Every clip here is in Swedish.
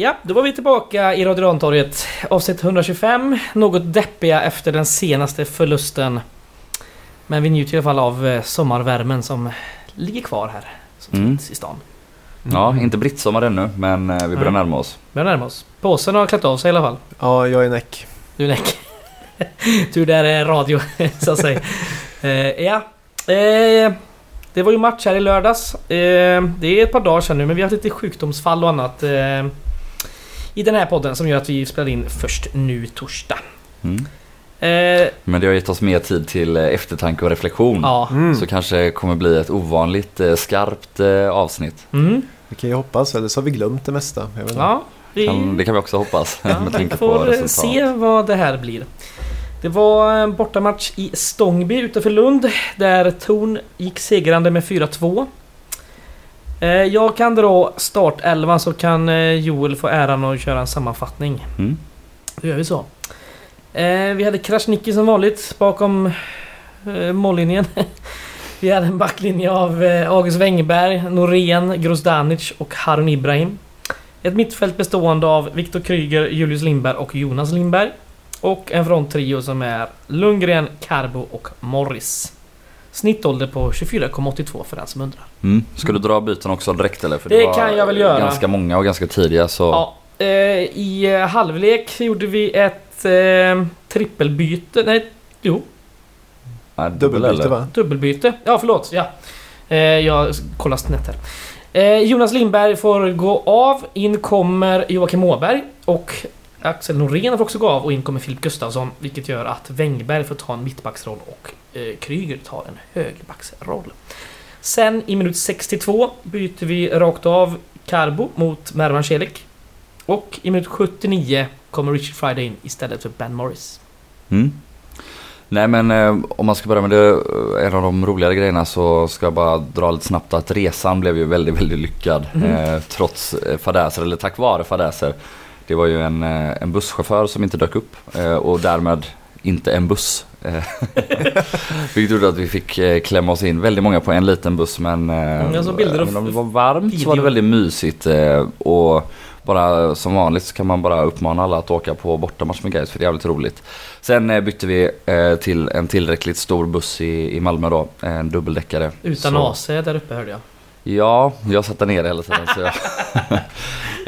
Ja, då var vi tillbaka i Radio Rantorget. Avsnitt 125. Något deppiga efter den senaste förlusten. Men vi njuter i alla fall av eh, sommarvärmen som ligger kvar här. Så Mm. i stan. Ja, inte brittsommar ännu men eh, vi börjar Nej. närma oss. Vi närmar oss. Påsen har klätt av sig i alla fall. Ja, jag är näck. Du Näck. Tur det är radio, så att säga. Eh, ja. Eh, det var ju match här i lördags. Eh, det är ett par dagar sedan nu, men vi har haft lite sjukdomsfall och annat. I den här podden som gör att vi spelar in först nu torsdag. Mm. Eh, Men det har gett oss mer tid till eh, eftertanke och reflektion. ja. Mm. Så kanske kommer bli ett ovanligt eh, skarpt avsnitt. Mm, Vi kan ju hoppas, eller så har vi glömt det mesta. Jag vet inte. ja. Vi, Kan, det kan vi också hoppas ja, vi får se vad det här blir. Det var en bortamatch i Stångby utanför Lund där Torn gick segrande med 4-2. Eh, Jag kan dra startelvan så kan eh, Joel få äran att köra en sammanfattning. Mm. Då gör vi så. Eh, Vi hade Krasniqi som vanligt bakom mållinjen. Vi hade en backlinje av August Wengberg, Norén, Grozdanic och Harun Ibrahim. Ett mittfält bestående av Viktor Kryger, Julius Lindberg och Jonas Lindberg. Och en fronttrio som är Lundgren, Carbo och Morris. Snittålder på 24,82 för den som undrar. Mm. Ska du dra byten också direkt eller? För Det var kan jag väl göra. Ganska många och ganska tidiga så... Ja, eh, I eh, halvlek gjorde vi ett eh, trippelbyte. Nej, jo. Nej, Dubbelbyte eller? va? Dubbelbyte. Ja, förlåt. Ja. Jag kollar snett här. Jonas Lindberg får gå av. In kommer Joakim Åberg. Och Axel Norén får också gå av. Och in kommer Filip Gustafsson. Vilket gör att Wengberg får ta en mittbacksroll och Kryger tar en högerbacksroll. Sen i minut 62 byter vi rakt av Karbo mot Mervan Celik. Och i minut 79 kommer Richard Friday in istället för Ben Morris. Mm. Nej men eh, om man ska börja med det, eh, en av de roligare grejerna så ska jag bara dra lite snabbt att resan blev ju väldigt, väldigt lyckad. Mhm. Eh, trots eh, fadäser, eller tack vare fadäser. Det var ju en, eh, en busschaufför som inte dök upp eh, och därmed inte en buss. Eh, Vilket gjorde att vi fick eh, klämma oss in väldigt många på en liten buss men, bilder och även om det var varmt så var det video. väldigt mysigt. Och bara som vanligt så kan man bara uppmana alla att åka på bortamatch med Gais för det är jävligt roligt. Sen bytte vi till en tillräckligt stor buss i, i Malmö då, en dubbeldäckare. Utan så, AC där uppe hörde jag. Ja, jag satt där nere hela tiden. Så, jag,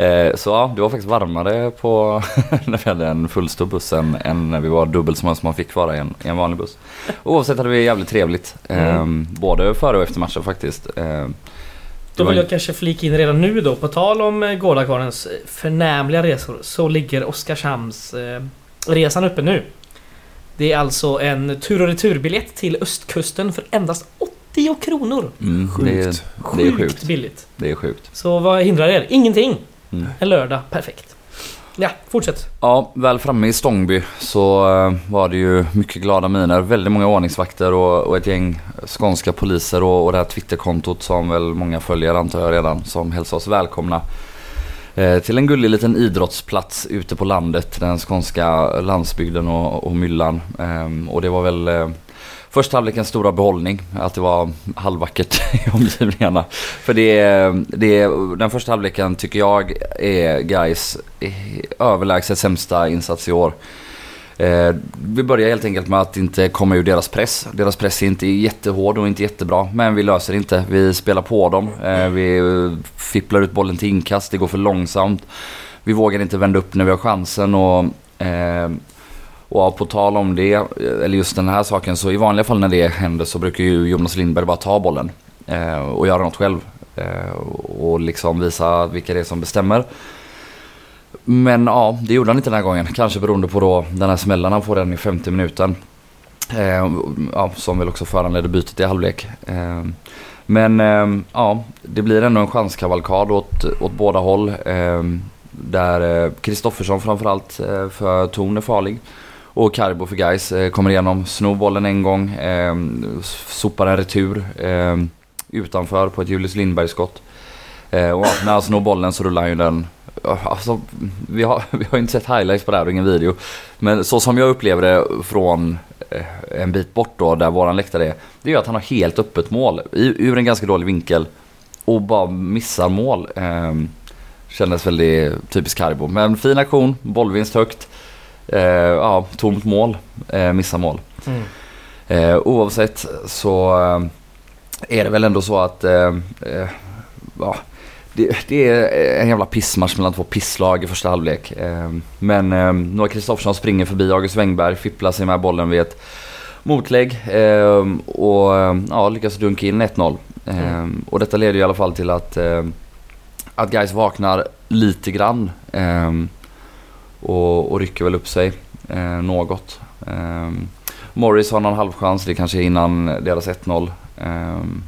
eh, så ja, det var faktiskt varmare på när vi hade en fullstor buss än, än när vi var dubbelt så många som man fick vara i en, i en vanlig buss. Oavsett hade vi jävligt trevligt. Eh, Mm. Både före och efter matchen faktiskt. Eh, Då vill jag kanske flika in redan nu då. På tal om eh, Gårdakvarnens eh, förnämliga resor så ligger Oskarshamns eh, resan uppe nu. Det är alltså en tur och returbiljett till östkusten för endast 80 kronor. Mm, det, är, Sjukt. det är Sjukt sjukt. billigt. Det är sjukt. Så vad hindrar er? Ingenting. Mm. En lördag, perfekt. Ja, fortsätt. Ja, väl framme i Stångby så eh, var det ju mycket glada miner. Väldigt många ordningsvakter och, och ett gäng skånska poliser och, och det här Twitterkontot som väl många följer antar jag redan som hälsar oss välkomna. Eh, till en gullig liten idrottsplats ute på landet, den skånska landsbygden och, och myllan. Ehm, och det var väl eh, Första halvlekens stora behållning, att det var halvvackert i omgivningarna. För det, det, den första halvleken tycker jag är guys eh, överlägset sämsta insats i år. Eh, vi börjar helt enkelt med att inte komma ur deras press. Deras press är inte jättehård och inte jättebra, men vi löser inte. Vi spelar på dem, eh, vi fipplar ut bollen till inkast, det går för långsamt. Vi vågar inte vända upp när vi har chansen och eh, och på tal om det, eh, eller just den här saken, så i vanliga fall när det händer så brukar ju Jonas Lindberg bara ta bollen eh, och göra något själv. Eh, och liksom visa vilka det är som bestämmer. Men ja, det gjorde han inte den här gången. Kanske beroende på då den här smällen han får den i 50 minuten. Eh, ja, som väl också föranledde bytet i halvlek. Eh, men eh, ja, det blir ändå en chanskavalkad åt, åt båda håll. Där Kristoffersson framförallt för Torn är farlig. Och Carbo för guys eh, kommer igenom, snor bollen en gång, eh, sopar en retur eh, utanför på ett Julius Lindberg-skott. Eh, och när han snor bollen så rullar han ju den eh, Alltså, vi, har, vi har inte sett highlights på det här och ingen video. Men så som jag upplever det från eh, en bit bort då där våran läktare är. Det är ju att han har helt öppet mål i, ur en ganska dålig vinkel. Och bara missar mål. Eh, kändes väldigt typiskt Karibo. Men fin aktion, bollvinst högt. Eh, ja, tomt mål, eh, missa mål. Mm. Eh, oavsett så eh, är det väl ändå så att eh, eh, ja, det, det är en jävla pissmatch mellan två pisslag i första halvlek. Men eh, Noah Kristoffersson springer förbi August Wengberg, fipplar sig med bollen vid ett motlägg och ja, lyckas dunka in 1-0. Eh, och detta leder i alla fall till att, att guys vaknar lite grann och, och rycker väl upp sig eh, något. Eh, Morris har någon halvchans, det kanske är innan deras 1-0. Ehm,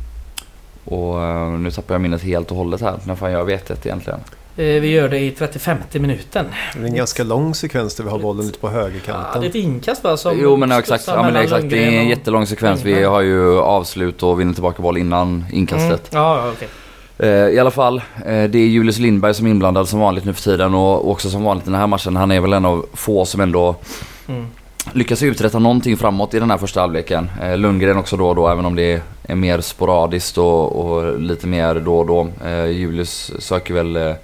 och eh, nu tappar jag minnet helt och hållet här. När fan jag vet det egentligen? Eh, Vi gör det i 35 minuten. Det är en ganska lång sekvens där vi har bollen ute på Ja, det är högerkanten. ett inkast va? Som jo men ja, exakt, ja, men exakt. Det är en jättelång sekvens. Vi har ju avslut och vinner tillbaka boll innan inkastet. Mm. Ja, ja, okej. Eh, I alla fall, eh, det är Julius Lindberg som är inblandad som vanligt nu för tiden och också som vanligt i den här matchen. Han är väl en av få som ändå Mm. lyckas uträtta någonting framåt i den här första halvleken. Eh, Lundgren också då och då, även om det är mer sporadiskt och, och lite mer då och då. Eh, Julius söker väl eh,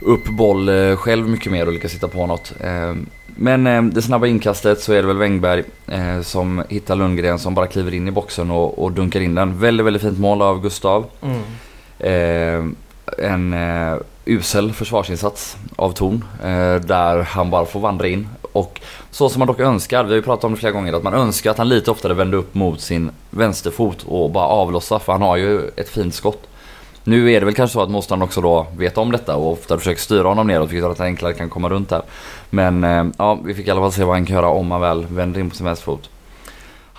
upp boll eh, själv mycket mer och lyckas hitta på något. Eh, men eh, det snabba inkastet så är det väl Wengberg eh, som hittar Lundgren som bara kliver in i boxen och, och dunkar in den. Väldigt, väldigt fint mål av Gustav. Mm. Eh, en eh, usel försvarsinsats av Torn eh, där han bara får vandra in. Och så som man dock önskar, vi har ju pratat om det flera gånger, att man önskar att han lite oftare vände upp mot sin vänsterfot och bara avlossa för han har ju ett fint skott. Nu är det väl kanske så att motståndaren också då vet om detta och ofta försöker styra honom neråt vilket gör att han enklare kan komma runt där. Men eh, ja, vi fick i alla fall se vad han kan göra om han väl vänder in på sin vänsterfot.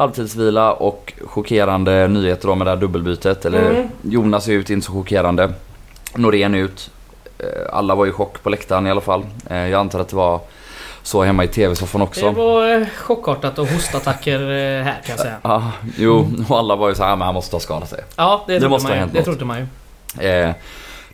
Halvtidsvila och chockerande nyheter med det här dubbelbytet. Eller Mm. Jonas är ut, inte så chockerande. Norén ut. Eh, Alla var i chock på läktaren i alla fall. Eh, Jag antar att det var så hemma i tv-soffan Det också. var eh, chockartat och hostattacker här kan jag säga. Ja, jo, och alla var ju så här, men han måste ha skadat sig. Ja, det, trodde måste ha man ju. hänt Det något. trodde man ju. Eh,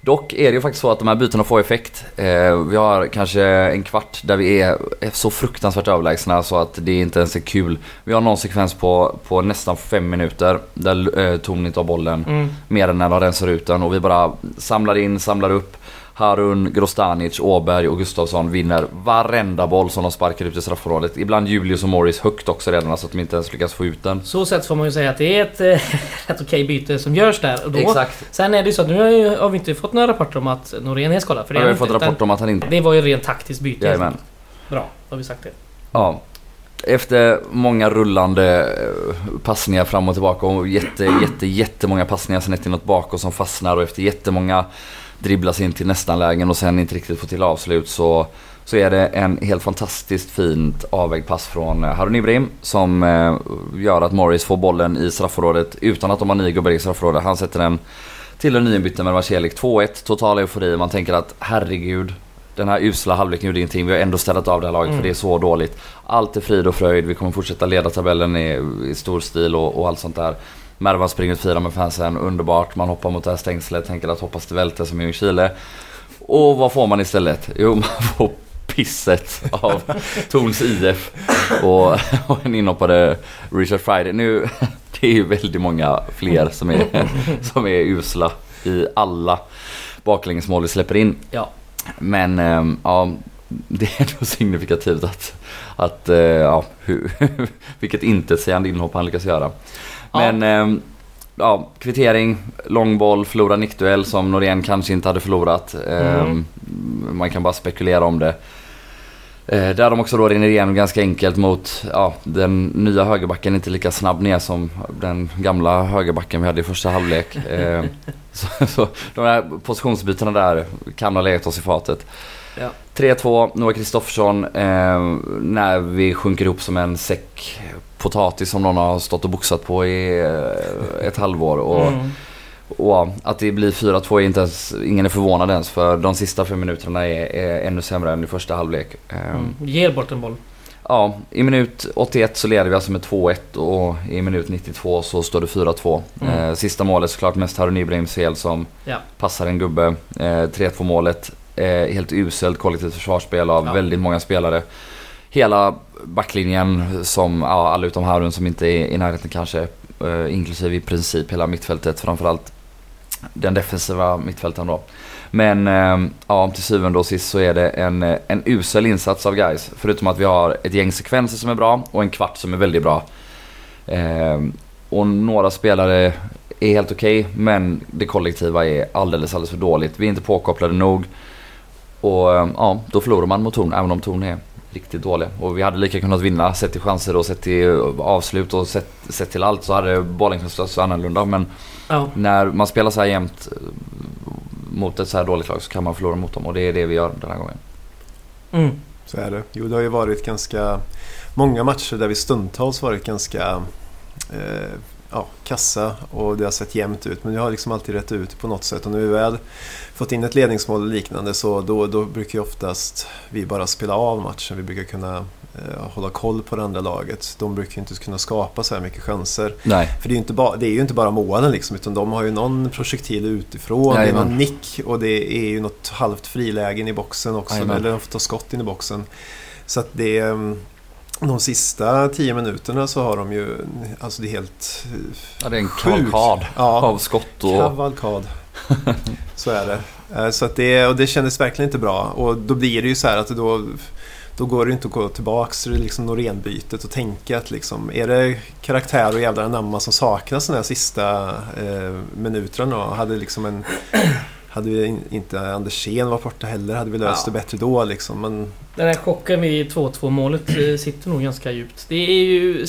dock är det ju faktiskt så att de här bytena får effekt. Eh, vi har kanske en kvart där vi är, så fruktansvärt överlägsna så att det inte ens är kul. Vi har någon sekvens på, på nästan fem minuter där eh, Torn inte har bollen. Mm. mer än när de rensar ut den och vi bara samlar in, samlar upp. Harun, Grostanic, Åberg och Gustafsson vinner varenda boll som de sparkar ut i straffområdet. Ibland Julius och Morris högt också redan så att de inte ens lyckas få ut den. Så sätt får man ju säga att det är ett eh, rätt okej byte som görs där. Och då, Exakt. Sen är det ju så att nu har, vi inte fått några rapporter om att Norén är skadad. För det Jag är har fått inte, rapport om att han inte... Det var ju rent taktiskt byte. Jajamän. Bra, då har vi sagt det. Ja. Efter många rullande eh, passningar fram och tillbaka och jätte, jätte, jättemånga passningar sen ett inåt bak och som fastnar och efter jättemånga dribblas in till nästan lägen och sen inte riktigt får till avslut så, så är det en helt fantastiskt fint avvägd pass från eh, Harun Ibrahim som eh, gör att Morris får bollen i straffområdet utan att de har nio gubbar i straffområdet. Han sätter den till den nyinbytte med Marcelik 2-1, total eufori. Man tänker att herregud, den här usla halvleken gjorde ingenting. Vi har ändå städat av det här laget Mm. för det är så dåligt. Allt är frid och fröjd. Vi kommer fortsätta leda tabellen i, i stor stil och, och allt sånt där. Mervan springer ut firar med fansen, underbart. Man hoppar mot det här stängslet, tänker att hoppas det välter som i Chile. Och vad får man istället? Jo, man får pisset av Torns IF och, och en inhoppade Richard Friday. Nu, det är ju väldigt många fler som är, som är usla i alla baklängesmål vi släpper in. Ja. Men ehm, ja, det är ändå signifikativt att, att eh, ja, hur, vilket intetsägande inhopp han lyckas göra. Men ehm, ja, kvittering, långboll, förlora nickduell som Norén kanske inte hade förlorat. Ehm, Mm. Man kan bara spekulera om det. Eh, där de också då rinner igenom ganska enkelt mot ja, den nya högerbacken inte lika snabb ner som den gamla högerbacken vi hade i första halvlek. Eh, så, så de här positionsbytena där kan ha legat oss i fatet. Ja. 3-2, Noah Kristoffersson eh, när vi sjunker ihop som en säck potatis som någon har stått och boxat på i eh, ett halvår. Och, Mm. och att det blir 4-2 är inte ens, ingen är förvånad ens för de sista fem minuterna är, är ännu sämre än i första halvlek. Eh, Mm. Ger bort en boll. Ja, i minut 81 så leder vi alltså med 2-1 och i minut 92 så står det 4-2. Mm. Eh, sista målet såklart mest Harun Ibrahims fel som Ja. passar en gubbe. Eh, 3-2 målet, eh, helt uselt kollektivt försvarsspel av Ja. väldigt många spelare. Hela backlinjen som, ja, alla utom Harun som inte är i närheten kanske. Eh, inklusive i princip hela mittfältet framförallt den defensiva mittfältaren då. Men eh, ja, till syvende och sist så är det en, eh, en usel insats av guys. Förutom att vi har ett gäng sekvenser som är bra och en kvart som är väldigt bra. Eh, och några spelare är helt okej, okay, men det kollektiva är alldeles, alldeles för dåligt. Vi är inte påkopplade nog. Och eh, ja, då förlorar man mot Torn, även om Torn är riktigt dåliga. Och vi hade lika kunnat vinna sett till chanser och sett till avslut och sett, sett till allt så hade bollen kunnat så annorlunda. Men ja. när man spelar så här jämt eh, mot ett så här dåligt lag så kan man förlora mot dem och det är det vi gör den här gången. Mm. Så är det. Jo, det har ju varit ganska många matcher där vi stundtals varit ganska eh, ja, kassa och det har sett jämnt ut. Men det har liksom alltid rätt ut på något sätt. Och när vi väl fått in ett ledningsmål och liknande så då, då brukar oftast vi bara spela av matchen. Vi brukar kunna eh, hålla koll på det andra laget. De brukar inte kunna skapa så här mycket chanser. Nej. För det är ju inte, ba, det är ju inte bara målen liksom, utan de har ju någon projektil utifrån. Nej, det är någon nick och det är ju något halvt frilägen i boxen också. Nej, eller de får ta skott in i boxen. Så att det är de sista tio minuterna så har de ju, alltså det är helt Ja, det är en kavalkad ja, av skott och... Kavalkad. så är det. Eh, så att det, och det kändes verkligen inte bra. Och då blir det ju så här att då, då går det inte att gå tillbaks till liksom Norén-bytet och tänka att liksom, är det karaktär och jävlar anamma som saknas de här sista eh, minuterna och hade liksom en hade vi inte Andersén varit borta heller hade vi löst ja. det bättre då liksom. Men... Den här chocken vid 2-2 målet eh, sitter nog ganska djupt. Det är ju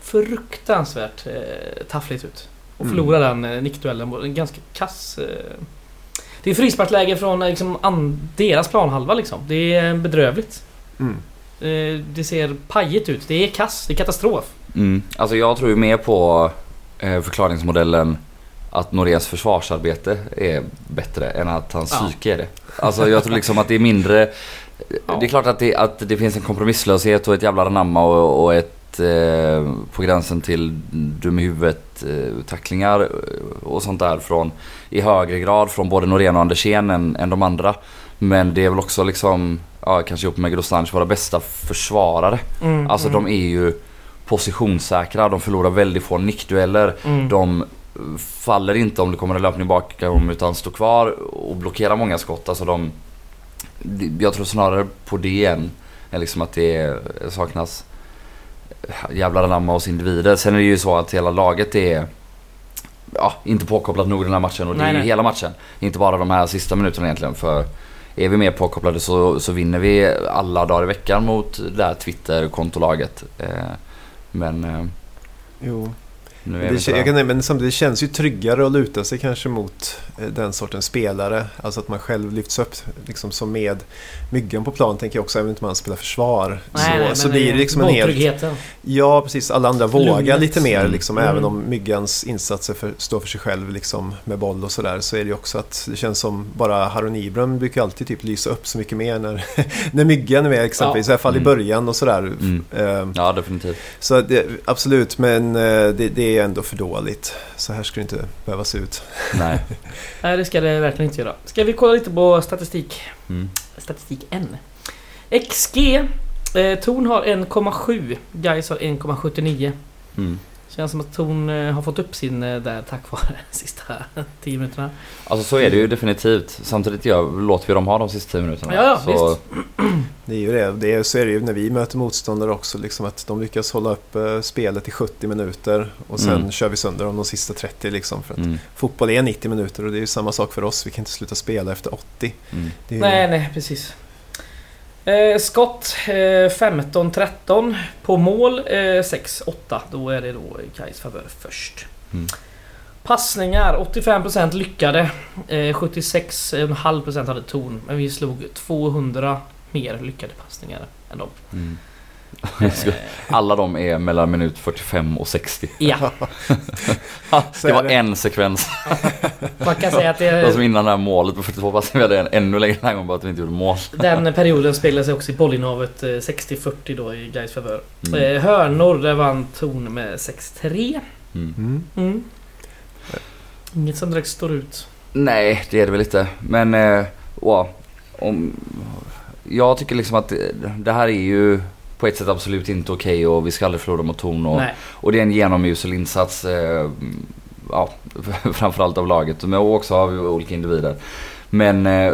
fruktansvärt eh, taffligt ut. Och förlora mm. den eh, nickduellen. En ganska kass... Eh... Det är frisparksläge från eh, liksom, an, deras planhalva liksom. Det är bedrövligt. Mm. Eh, det ser pajigt ut. Det är kass. Det är katastrof. Mm. Alltså jag tror ju mer på eh, förklaringsmodellen att Noreas försvarsarbete är bättre än att hans ja. psyke är det. Alltså jag tror liksom att det är mindre... Ja. Det är klart att det, att det finns en kompromisslöshet och ett jävla anamma och, och ett eh, på gränsen till dum i huvudet eh, tacklingar och sånt där från i högre grad från både Norén och Andersén än, än de andra. Men det är väl också liksom, ja kanske ihop med Grossange, våra bästa försvarare. Mm, alltså mm. de är ju positionssäkra, de förlorar väldigt få nickdueller. Mm. De faller inte om det kommer en löpning bakom utan står kvar och blockerar många skott. Alltså de, jag tror snarare på det än, liksom att det saknas jävlar anamma hos individer. Sen är det ju så att hela laget är ja, inte påkopplat nog den här matchen och det nej, är ju hela matchen. Inte bara de här sista minuterna egentligen. För är vi mer påkopplade så, så vinner vi alla dagar i veckan mot det här Twitter-kontolaget. Eh, men... Eh, jo. Det, jag kan, men samtidigt känns ju tryggare att luta sig kanske mot eh, den sortens spelare. Alltså att man själv lyfts upp liksom som med myggan på plan tänker jag också, även om man spelar försvar. Nej, så nej, så blir det liksom en helt... Ja, precis. Alla andra vågar lite mer liksom, mm. även om myggans insatser för, står för sig själv liksom, med boll och sådär. Så är det ju också att det känns som bara Haron Ibram brukar alltid typ lysa upp så mycket mer när, när myggan är med exempelvis. Ja. I alla fall mm. i början och sådär. Mm. Uh, ja, definitivt. Så det, absolut, men uh, det, det är ändå för dåligt. Så här ska det inte behöva se ut. Nej. Nej, det ska det verkligen inte göra. Ska vi kolla lite på statistik? Mm. Statistik N. XG. Eh, Torn har 1,7. Gais har 1,79. Mm. Känns som att Torn eh, har fått upp sin eh, där tack vare de sista 10 minuterna. Alltså så är det ju definitivt. Samtidigt gör, låter vi dem ha de sista 10 minuterna. Ja, ja så... visst. Det är ju det. det är, så är det ju när vi möter motståndare också. Liksom att de lyckas hålla upp uh, spelet i 70 minuter och sen mm. kör vi sönder dem de sista 30. Liksom, för att mm. Fotboll är 90 minuter och det är ju samma sak för oss. Vi kan inte sluta spela efter 80. Mm. Ju... Nej, nej, precis. Eh, skott eh, 15-13. På mål eh, 6-8. Då är det då Kais favör först. Mm. Passningar 85% lyckade. Eh, 76,5% hade ton. Men vi slog 200 mer lyckade passningar än dem. Mm. Alla de är mellan minut 45 och 60. Ja. det var en sekvens. Man kan säga att det... Det var som innan det här målet på 42 pass. Vi hade en ännu längre den här gången bara att vi inte gjorde mål. Den perioden speglade sig också i bollinnehavet 60-40 eh, då i Gais favör. Mm. Eh, hörnor, där vann Torn med 6-3. Mm. mm. Mm. Inget som direkt står ut. Nej, det är det väl inte. Men, eh, wow. Om, jag tycker liksom att det här är ju på ett sätt absolut inte okej okay och vi ska aldrig förlora mot Torn. Och, och det är en genomusel insats. Eh, ja, framförallt av laget men också av olika individer. Men eh,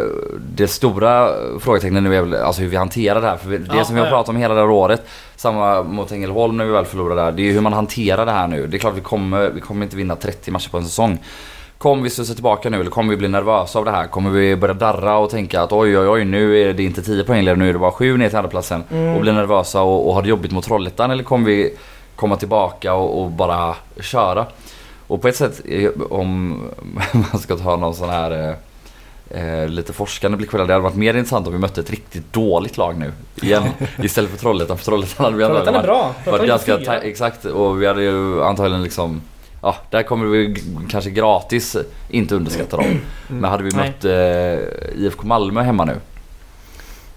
det stora frågetecknet nu är väl alltså hur vi hanterar det här. För det ja, som vi har pratat om hela det här året, samma mot Ängelholm när vi väl förlorade där. Det är ju hur man hanterar det här nu. Det är klart vi kommer, vi kommer inte vinna 30 matcher på en säsong. Kommer vi studsa tillbaka nu eller kommer vi bli nervösa av det här? Kommer vi börja darra och tänka att oj oj oj nu är det inte 10 poäng längre, nu är det bara 7 ner till andraplatsen. Mm. Och bli nervösa och, och ha det jobbigt mot Trollhättan eller kommer vi komma tillbaka och, och, bara köra? Och på ett sätt, om man ska ta någon sån här eh, eh, lite forskande blick på det. Det hade varit mer intressant om vi mötte ett riktigt dåligt lag nu. Igen. istället för Trollhättan. För Trollhättan hade vi Trollhättan är bra. Varit ganska exakt och vi hade ju antagligen liksom Ja, där kommer vi kanske gratis inte underskatta dem. Mm. Men hade vi mött eh, IFK Malmö hemma nu.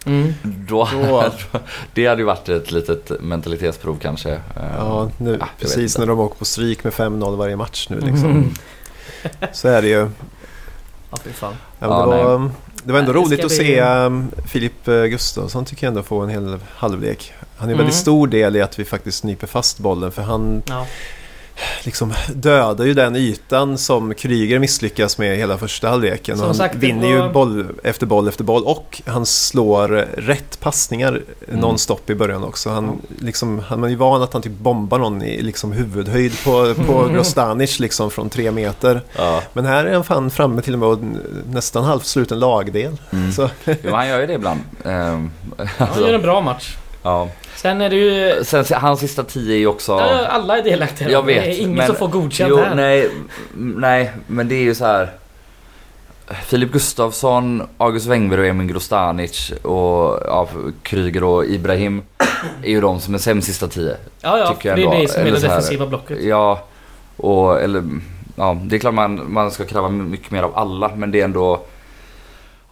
Mm. Då, då. det hade ju varit ett litet mentalitetsprov kanske. Ja, nu, ah, precis när de åker på stryk med 5-0 varje match nu liksom. Mm. Så är det ju. Ja, fy fan. Ja, det, var, det var ändå nej, roligt att se um, Filip uh, Gustafsson tycker jag ändå få en hel halvlek. Han är mm. väldigt stor del i att vi faktiskt nyper fast bollen för han ja liksom dödar ju den ytan som Kryger misslyckas med hela första halvleken. han sagt, vinner var... ju boll efter boll efter boll och han slår rätt passningar mm. nonstop i början också. Han, liksom, han är ju van att han typ bombar någon i liksom huvudhöjd på, på Grostanic liksom från tre meter. Ja. Men här är han fan framme till och med nästan halvt slut en lagdel. Mm. Så. jo, han gör ju det ibland. Han gör en bra match. Ja. Sen är det ju... Sen, hans sista tio är ju också... Ja, alla är delaktiga. Jag vet. Det är ingen men, som får godkänt här. Nej, nej, men det är ju så här. Filip Gustafsson, August Wengberg och Emin Grostanic och ja, Kryger och Ibrahim är ju de som är sämst sista tio. Ja, ja, tycker det är det som är det defensiva blocket. Ja, och eller... Ja, det är klart man, man ska kräva mycket mer av alla men det är ändå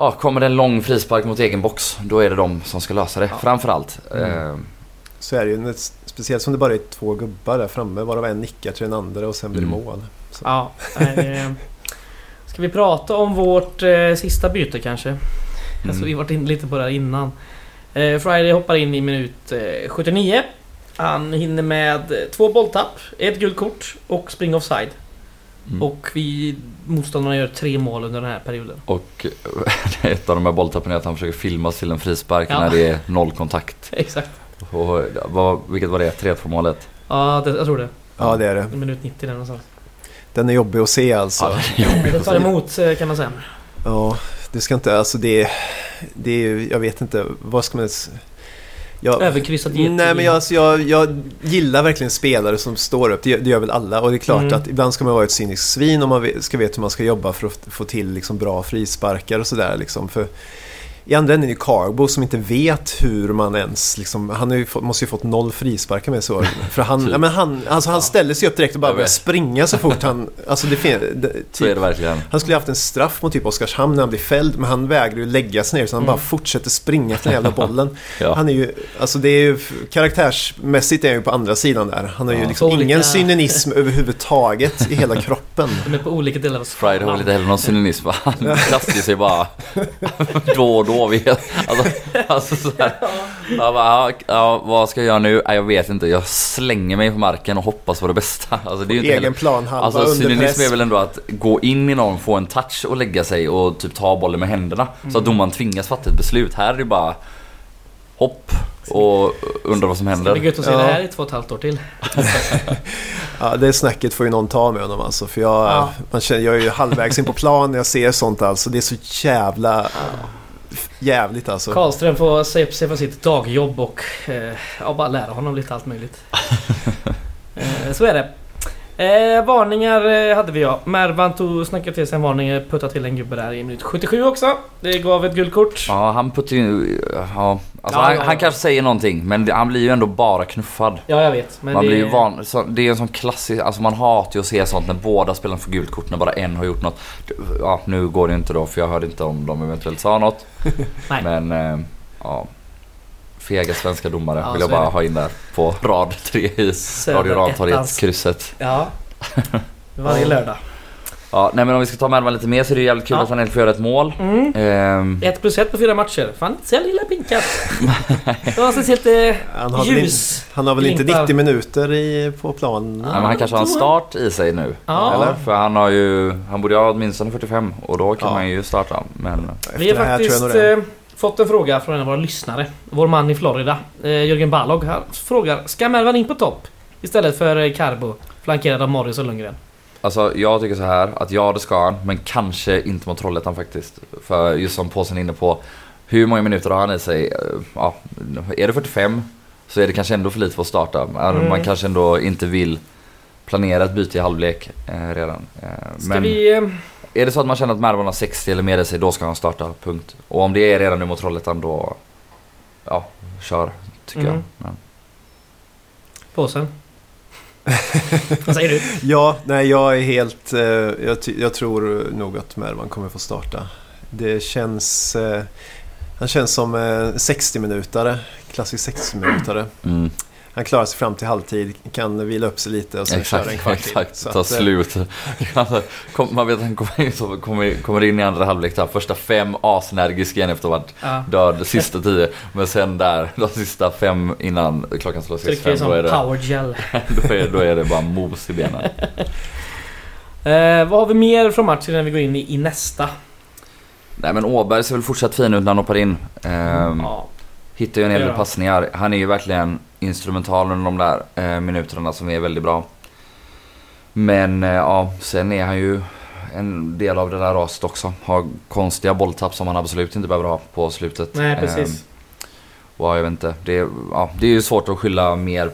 ja, kommer det en lång frispark mot egen box, då är det de som ska lösa det. Ja. Framförallt. Mm. Eh. Så är det ju. Speciellt som det bara är två gubbar där framme, varav en nickar till den andra och sen blir det mm. mål. Så. Ja, eh, ska vi prata om vårt eh, sista byte kanske? Mm. Alltså, vi varit inne lite på det här innan. Eh, Friday hoppar in i minut eh, 79. Han hinner med två bolltapp, ett gult kort och spring offside. Mm. Och vi motståndarna gör tre mål under den här perioden. Och ett av de här bolltappen är att han försöker filmas till en frispark ja. när det är noll kontakt. Exakt. Och vad, vilket var det? 3-2 målet? Ja, det, jag tror det. Ja, det är det. Minut 90 där någonstans. Den är jobbig att se alltså. Ja, det är tar emot eh, kan man säga. Ja, det ska inte, alltså det, det är jag vet inte, vad ska man jag, Överkryssat Nej men jag, alltså, jag, jag gillar verkligen spelare som står upp, det, det gör väl alla. Och det är klart mm. att ibland ska man vara ett cyniskt svin om man ska veta hur man ska jobba för att få till liksom, bra frisparkar och sådär. Liksom. För i andra änden är det Carbo som inte vet hur man ens... Liksom, han ju fått, måste ju fått noll frisparkar med så. För han, typ. ja, men han, alltså, han ställer sig upp direkt och bara börjar springa så fort han... Alltså det, det, typ, så är det verkligen. Han skulle haft en straff mot typ Oskarshamn när han blir fälld. Men han vägrar ju lägga sig ner så han mm. bara fortsätter springa efter den jävla bollen. ja. Han är ju... Alltså det är ju... Karaktärsmässigt är han ju på andra sidan där. Han har ja. ju liksom olika... ingen synonism överhuvudtaget i hela kroppen. De är på olika delar av Friday har väl inte heller någon synonism. Han kastar sig bara då och då vi alltså, alltså så här, jag bara, ja, vad ska jag göra nu? jag vet inte. Jag slänger mig på marken och hoppas på det bästa. Alltså, det är ju inte egen heller, plan, alltså, Cynism är väl ändå att gå in i någon, få en touch och lägga sig och typ ta bollen med händerna. Mm. Så att mm. domaren tvingas fatta ett beslut. Här är det bara hopp och undra vad som händer. Det blir gött att se ja. det här i två och ett halvt år till. ja, det snacket får ju någon ta med honom alltså. För jag, ja. man känner, jag är ju halvvägs in på plan när jag ser sånt alltså. Det är så jävla... Ja jävligt alltså. Karlström får se upp sig för sitt dagjobb och eh, ja, bara lära honom lite allt möjligt. eh, så är det. Eh, varningar eh, hade vi ja. Mervan tog, snackade till sig en varning, eh, puttade till en gubbe där i minut 77 också. Det gav ett guldkort. Ja, han puttade ju... Ja, alltså ja, han, ja, han kanske säger någonting men han blir ju ändå bara knuffad. Ja, jag vet. man det... blir ju van, så, det är en sån klassisk... Alltså man hatar ju att se sånt när båda spelarna får gult kort när bara en har gjort något. Ja, nu går det inte då för jag hörde inte om de eventuellt sa något. Nej. Men... Eh, ja fega svenska domare ja, vill jag bara ha in där på rad tre i Radio Rantorget-krysset. Ja, varje lördag. Ja, nej men om vi ska ta med lite mer så är det jävligt kul ja. att han får göra ett mål. Mm. Ehm. Ett plus ett på fyra matcher. Fan inte så lilla pinkat. det var speciellt eh, han har ljus. Väl, han har väl inte 90 minuter i, på planen? Ja, men han kanske har en start i sig nu. Ja. Eller? För han har ju... Han borde ha åtminstone 45 och då kan ja. man ju starta. Men... Vi har faktiskt fått en fråga från en av våra lyssnare. Vår man i Florida, eh, Jörgen Balog, här frågar Ska Mervan in på topp? Istället för eh, Carbo, flankerad av Morris och Lundgren. Alltså jag tycker så här att ja det ska han, men kanske inte mot Trollhättan faktiskt. För just som påsen är inne på, hur många minuter har han i sig? Ja, är det 45 så är det kanske ändå för lite för att starta. Mm. Man kanske ändå inte vill planera ett byte i halvlek eh, redan. Eh, men vi, eh... är det så att man känner att Mervan har 60 eller mer i sig, då ska han starta. Punkt. Och om det är redan nu mot Trollhättan, då... Ja, kör. Tycker mm. jag. Men. Påsen? Vad säger du? ja, nej jag är helt... Eh, jag, jag, tror nog att Mervan kommer få starta. Det känns... Eh, han känns som eh, 60-minutare. Klassisk 60-minutare. Mm han klarar sig fram till halvtid, kan vila upp sig lite och sen exakt, köra en kvart Exakt, så ta att, eh, slut. man vet att han kommer in, kommer in i andra halvlek där, första fem asenergiska igen efter att ha varit ja. död sista tio. Men sen där, de sista fem innan klockan slår sex fem, då är det... Power gel. då, är, då är det bara mos i benen. eh, vad har vi mer från matchen innan vi går in i, i nästa? Nej men Åberg ser väl fortsatt fin ut när han hoppar in. Eh, mm, ja. Hittar ju en hel del passningar. Han är ju verkligen instrumental under de där eh, minuterna som är väldigt bra. Men eh, ja, sen är han ju en del av det där raset också. Har konstiga bolltapp som han absolut inte behöver ha på slutet. Nej, precis. Eh, och jag vet inte. Det, är, ja, det är ju svårt att skylla mer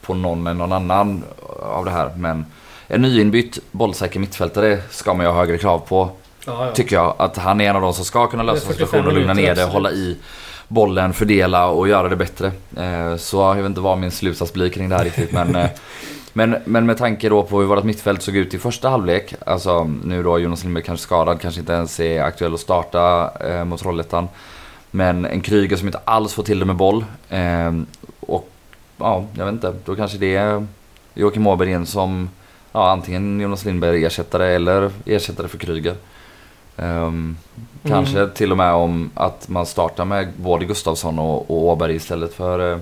på någon än någon annan av det här. Men en nyinbytt bollsäker mittfältare ska man ju ha högre krav på. Ja, ja. Tycker jag. Att han är en av de som ska kunna lösa situationer och lugna ner det, hålla i bollen, fördela och göra det bättre. Eh, så jag vet inte vad min slutsats blir kring det här riktigt men eh, men, men med tanke då på hur vårt mittfält såg ut i första halvlek. Alltså nu då Jonas Lindberg kanske skadad, kanske inte ens är aktuell att starta eh, mot Trollhättan. Men en Kryger som inte alls får till det med boll. Eh, och ja, jag vet inte. Då kanske det är Joakim Åberg in som ja, antingen Jonas Lindberg ersättare eller ersättare för Kryger. Um, kanske mm. till och med om att man startar med både Gustavsson och, och Åberg istället för eh,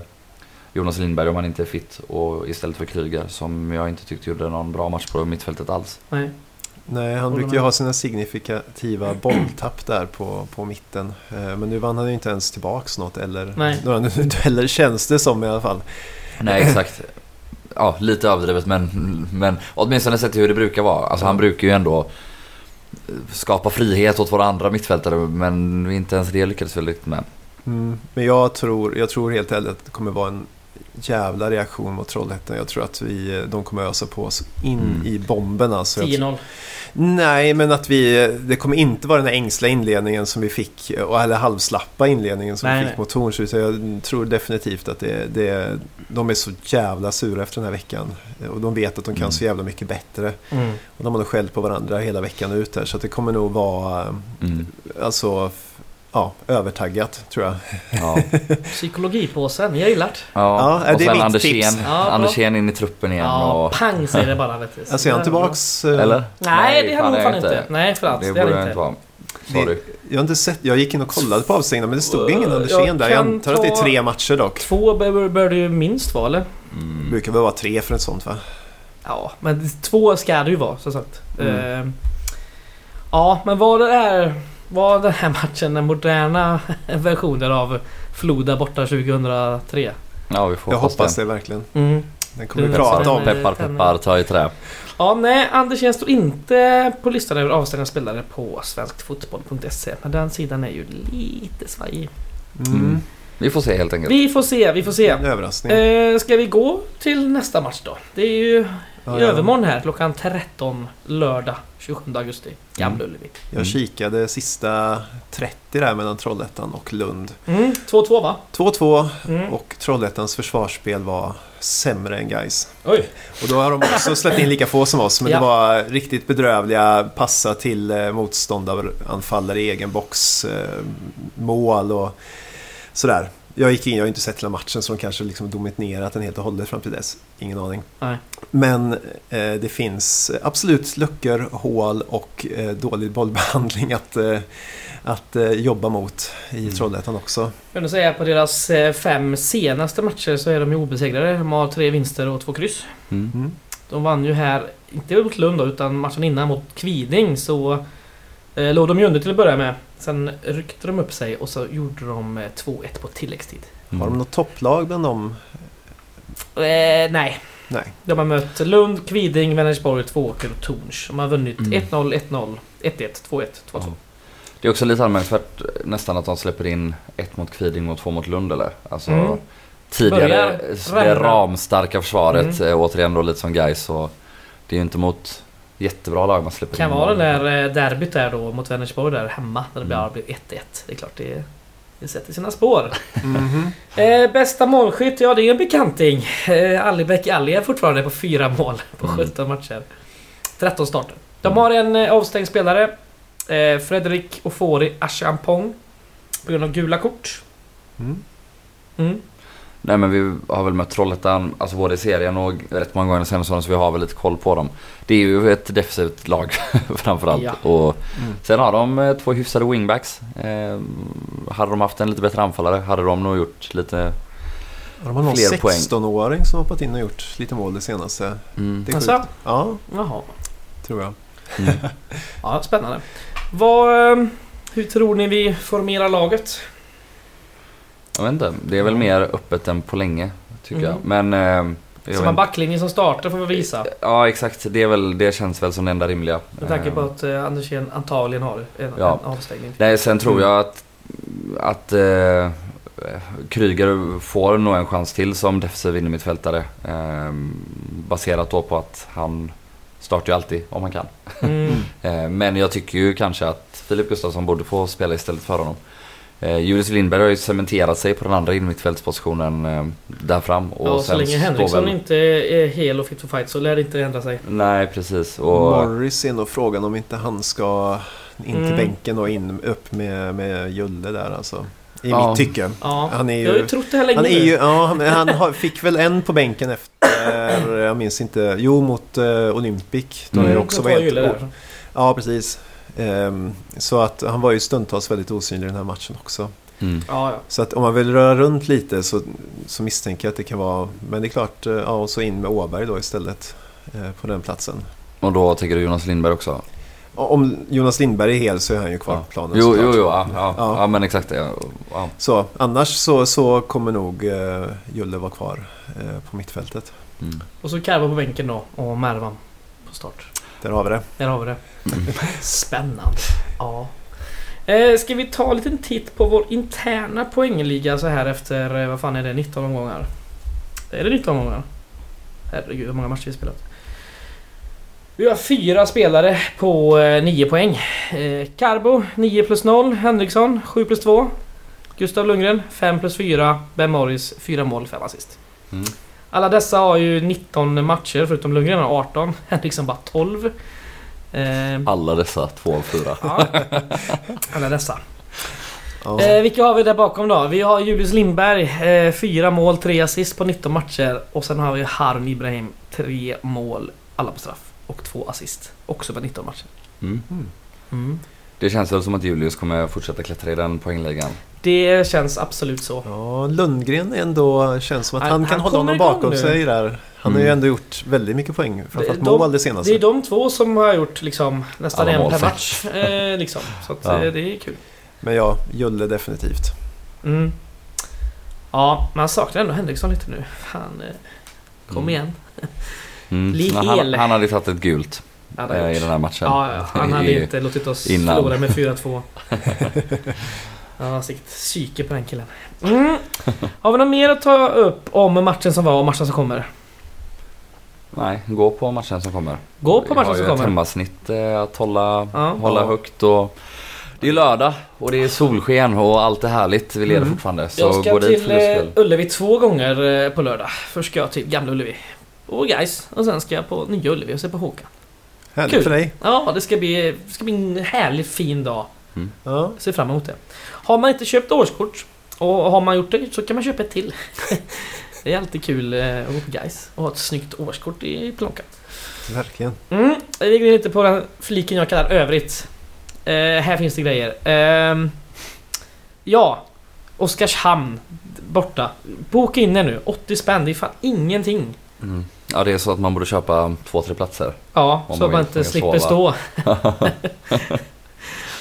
Jonas Lindberg om han inte är fit och istället för Kryger som jag inte tyckte gjorde någon bra match på mittfältet alls. Nej. Nej, han brukar ju ha sina signifikativa bolltapp där på, på mitten. Eh, men nu vann han ju inte ens tillbaks något eller Nej. några dueller känns det som i alla fall. Nej, exakt. Ja, lite överdrivet men, men åtminstone sett till hur det brukar vara. Alltså han brukar ju ändå skapa frihet åt våra andra mittfältare men inte ens det lyckades vi riktigt med. Mm, men jag tror, jag tror helt ärligt att det kommer vara en jävla reaktion mot Trollhättan. Jag tror att vi, de kommer ösa på oss in mm. i bomben. Alltså. 10-0. Nej, men att vi... Det kommer inte vara den här ängsliga inledningen som vi fick, eller halvslappa inledningen som nej, vi fick nej. mot Torns. Jag tror definitivt att det, det, de är så jävla sura efter den här veckan. Och de vet att de kan mm. så jävla mycket bättre. Mm. Och de har nog skällt på varandra hela veckan ut här. Så det kommer nog vara... Mm. Alltså ja, övertaggat tror jag. Ja. Psykologipåsen, jag gillar det. Ja, ja och sen Andersén, ja, Andersén in i truppen igen. Ja, och... pang säger det bara. Vet du. Alltså är han tillbaks? Eller? Nej, det har han nog fan inte. Nej, för allt. Det, det borde inte vara. Sorry. Jag har inte sett, jag gick in och kollade på avstängningen men det stod ingen Andersén där. Jag antar att det är tre matcher dock. Två bör det ju minst vara eller? Mm. Det brukar väl vara tre för ett sånt va? Ja, men två ska det ju vara som sagt. Mm. Uh, ja, men vad det är var den här matchen den moderna versionen av Floda borta 2003? Ja, vi får Jag hoppas det, det verkligen. Mm. Den kommer vi prata om. Peppar, peppar, ta i trä. Ja, nej, Andersén står inte på listan över avstängda spelare på svenskfotboll.se. Men den sidan är ju lite svajig. Mm. Mm. Vi får se helt enkelt. Vi får se, vi får se. En överraskning. Eh, ska vi gå till nästa match då? Det är ju ja, i övermorgon här klockan 13 lördag 27 augusti. Gamla mm. Ullevi. Jag mm. kikade sista 30 där mellan Trollhättan och Lund. 2-2 mm. va? 2-2 mm. och Trollhättans försvarsspel var sämre än guys. Oj. Och då har de också släppt in lika få som oss men ja. det var riktigt bedrövliga passa till eh, motståndaranfallare i egen box, eh, mål och sådär. Jag gick in, jag har inte sett hela matchen så de kanske liksom dominerat den helt och hållet fram till dess. Ingen aning. Nej. Men eh, det finns absolut luckor, hål och eh, dålig bollbehandling att, eh, att eh, jobba mot i mm. Trollhättan också. Jag vill säga på deras eh, fem senaste matcher så är de ju obesegrade. De har tre vinster och två kryss. Mm. Mm. De vann ju här, inte mot Lund då, utan matchen innan mot Kviding så eh, låg de ju under till att börja med. Sen ryckte de upp sig och så gjorde de 2-1 eh, på tilläggstid. Mm. Har de något topplag bland dem? Eh, nej. nej. De har mött Lund, Kviding, Vänersborg, Tvååker och Torns. De har vunnit mm. 1-0, 1-0, 1-1, 2-1, 2-2. Det är också lite anmärkningsvärt nästan att de släpper in ett mot Kviding och två mot Lund eller? Alltså, mm. Tidigare det ramstarka försvaret, mm. återigen då lite som guys så Det är ju inte mot jättebra lag man släpper kan in. Kan vara det där eh, derbyt där då mot Vänersborg där hemma. När det bara mm. blir 1-1. Det är klart det, det sätter sina spår. Mm -hmm. eh, bästa målskytt? Ja det är en bekanting. Eh, Allibäck Ali är fortfarande på fyra mål på 17 mm. matcher. 13 starter. De mm. har en eh, avstängd spelare. Eh, Fredrik Ofori Achampong. På grund av gula kort. Mm. Nej men vi har väl mött Trollhättan, alltså både i serien och rätt många gånger senaste åren så vi har väl lite koll på dem. Det är ju ett defensivt lag framförallt. Ja. Och mm. Sen har de eh, två hyfsade wingbacks. Eh, hade de haft en lite bättre anfallare hade de nog gjort lite de har någon 16-åring som hoppat in och gjort lite mål det senaste. Mm. Det är alltså? Ja, Jaha. tror jag. Mm. ja, spännande. Vad, eh, hur tror ni vi formerar laget? Jag vet inte. Det är väl mer öppet än på länge. Tycker mm. jag. Men... Eh, jag som en backlinje som startar får vi visa. Ja exakt. Det, är väl, det känns väl som det enda rimliga. Med tanke på eh. att eh, Andersén antagligen har en, ja. en avstängning. Nej, sen tror mm. jag att, att eh, Kryger får nog en chans till som defensiv innermittfältare. Eh, baserat då på att han startar ju alltid om han kan. Mm. eh, men jag tycker ju kanske att Filip Gustafsson borde få spela istället för honom. Eh, Julius Lindberg har ju cementerat sig på den andra innermittfältspositionen eh, där fram. Och ja, så länge Henriksson väl... inte är hel och fit for fight så lär det inte ändra sig. Nej, precis. Och... Morris är nog frågan om inte han ska in till mm. bänken och in upp med, med Julle där alltså. I ja. mitt tycke. Ja. Han är ju, jag har ju trott det här länge han är ju, Ja, han, har, fick väl en på bänken efter, jag minns inte, jo mot uh, Olympic. Då mm. också var helt, Ja, precis. Um, så att han var ju stundtals väldigt osynlig i den här matchen också. Mm. Ja, ja. Så att om man vill röra runt lite så, så misstänker jag att det kan vara... Men det är klart, eh, ja, och så in med Åberg då istället eh, på den platsen. Och då tänker du Jonas Lindberg också? Om Jonas Lindberg är hel så är han ju kvar ja. på planen. Jo, jo, jo ja, ja, ja. ja, men exakt det. Ja. Så annars så, så kommer nog eh, Julle vara kvar eh, på mittfältet. Mm. Och så Karva på bänken då och Mervan på start. Där har vi det. Där har vi det. Spännande. Ja. Eh, ska vi ta en liten titt på vår interna poängliga så här efter, eh, vad fan är det, 19 omgångar? Är det 19 omgångar? Herregud, hur många matcher vi spelat? Vi har fyra spelare på eh, 9 poäng. Eh, Carbo 9 plus 0, Henriksson 7 plus 2, Gustav Lundgren 5 plus 4, Ben Morris 4 mål, 5 assist. Mm. Alla dessa har ju 19 matcher förutom Lundgren har 18. Henriksson bara 12. Eh, Alla dessa, 2 av 4. Ja. Alla dessa. Oh. Eh, vilka har vi där bakom då? Vi har Julius Lindberg, eh, 4 mål, 3 assist på 19 matcher. Och sen har vi Harm Ibrahim, 3 mål, alla på straff. Och 2 assist. Också på 19 matcher. Mm. Mm. Det känns väl som att Julius kommer fortsätta klättra i den poängligan. Det känns absolut så. Ja, Lundgren ändå känns som att han, han kan han hålla honom bakom nu. sig där. Han mm. har ju mm. ändå gjort väldigt mycket poäng. Framförallt mål det senaste. Det är de två som har gjort liksom, nästan Alla en per match. Eh, liksom. Så att, ja. Eh, det är kul. Men ja, Julle definitivt. Mm. Ja, man saknar ändå Henriksson lite nu. Fan, eh, kom mm. igen. Mm. Han, han hade tagit ett gult. I den här matchen. Ja, ja. han hade inte låtit oss innan. förlora med 4-2. Ja, sitt psyke på den killen. Mm. Har vi något mer att ta upp om matchen som var och matchen som kommer? Nej, gå på matchen som kommer. Gå på matchen som kommer. Vi har ju ett hemmasnitt eh, att hålla, ja. hålla högt och det är lördag och det är solsken och allt är härligt. Vi leder mm. fortfarande. Så jag ska gå till dit eh, Ullevi två gånger eh, på lördag. Först ska jag till Gamla Ullevi och guys och sen ska jag på Nya Ullevi och se på Håkan. Härligt Kul. för dig. Ja, det ska bli, det ska bli en härlig fin dag. Mm. Ja. Ser fram emot det. Har man inte köpt årskort Och har man gjort det så kan man köpa ett till. det är alltid kul eh, att gå på guys och ha ett snyggt årskort i plånkan. Verkligen. Mm, vi går lite på den fliken jag kallar övrigt. Eh, här finns det grejer. Eh, ja, Oskarshamn borta. Boka in er nu. 80 spänn, det är fan ingenting. Mm. Ja, det är så att man borde köpa två, tre platser. Ja, så att man inte slipper stå.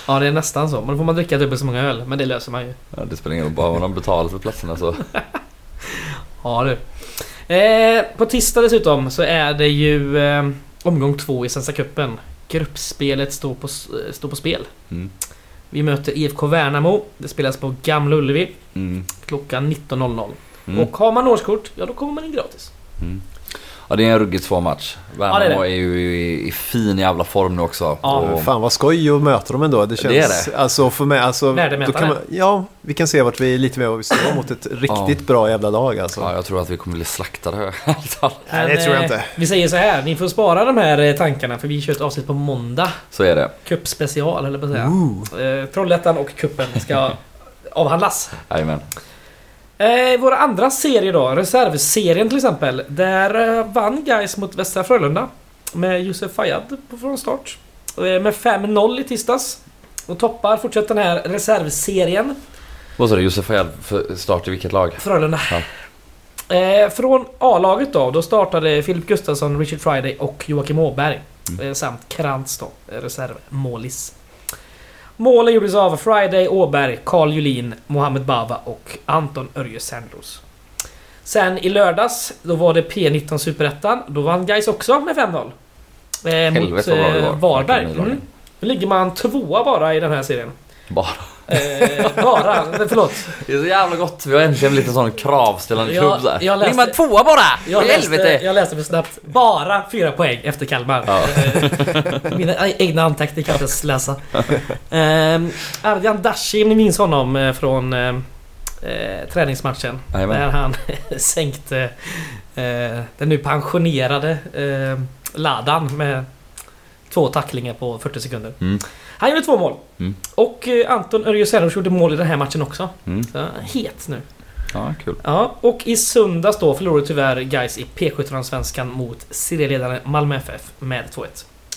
ja, det är nästan så. Men då får man dricka dubbelt så många öl. Men det löser man ju. Ja, det spelar ingen roll. Bara man betalar för platserna så. ja du. Eh, på tisdag dessutom så är det ju eh, omgång två i Svenska Cupen. Gruppspelet står på, står på spel. Mm. Vi möter IFK Värnamo. Det spelas på Gamla Ullevi. Mm. Klockan 19.00. Mm. Och har man årskort, ja då kommer man in gratis. Ja det är en ruggigt svår match. Värnamo ja, är, är, ju i, i, fin jävla form nu också. Ja. Och... Fan vad skoj att möta dem ändå. Det känns... Det är det. Alltså för mig, alltså... Då kan man, ja, vi kan se vart vi lite mer vad vi står mot ett riktigt ja. bra jävla lag alltså. Ja, jag tror att vi kommer bli slaktade. Nej, det tror jag inte. Vi säger så här, ni får spara de här eh, tankarna för vi kör ett avsnitt på måndag. Så är det. Cup-special, eller på att säga. Eh, Trollhättan och kuppen ska avhandlas. Jajamän. Eh, våra andra serier då, reservserien till exempel. Där eh, vann guys mot Västra Frölunda. Med Josef Fayad från start. Eh, med 5-0 i tisdags. Och toppar fortsätter den här reservserien. Vad sa du? Josef Fayad start i vilket lag? Frölunda. Ja. Eh, från A-laget då, då startade Filip Gustafsson, Richard Friday och Joakim Åberg. Mm. Eh, samt Krantz då, reservmålis. Målen gjordes av Friday Åberg, Carl Julin, Mohamed Bava och Anton Örje Sandros. Sen i lördags, då var det P19 Superettan. Då vann Gais också med 5-0. Eh, mot eh, Varberg. Mm. Nu ligger man tvåa bara i den här serien. Bara? Eh, bara, förlåt. Det är så jävla gott. Vi har äntligen blivit en sån kravställande klubb där. Jag läste, man tvåa bara! Jag läste, jag läste för snabbt. Bara fyra poäng efter Kalmar. Ja. Eh, mina egna anteckningar kan jag inte ens läsa. Eh, Ardian Dashi, ni minns honom eh, från eh, eh, träningsmatchen. Amen. Där han sänkte eh, den nu pensionerade eh, Ladan med två tacklingar på 40 sekunder. Mm. Han gjorde två mål. Mm. Och eh, Anton Örjesenovic gjorde mål i den här matchen också. Mm. Så, het nu. Ja, kul. Ja, och i söndags då förlorade tyvärr guys i P17-svenskan mot serieledaren Malmö FF med 2-1.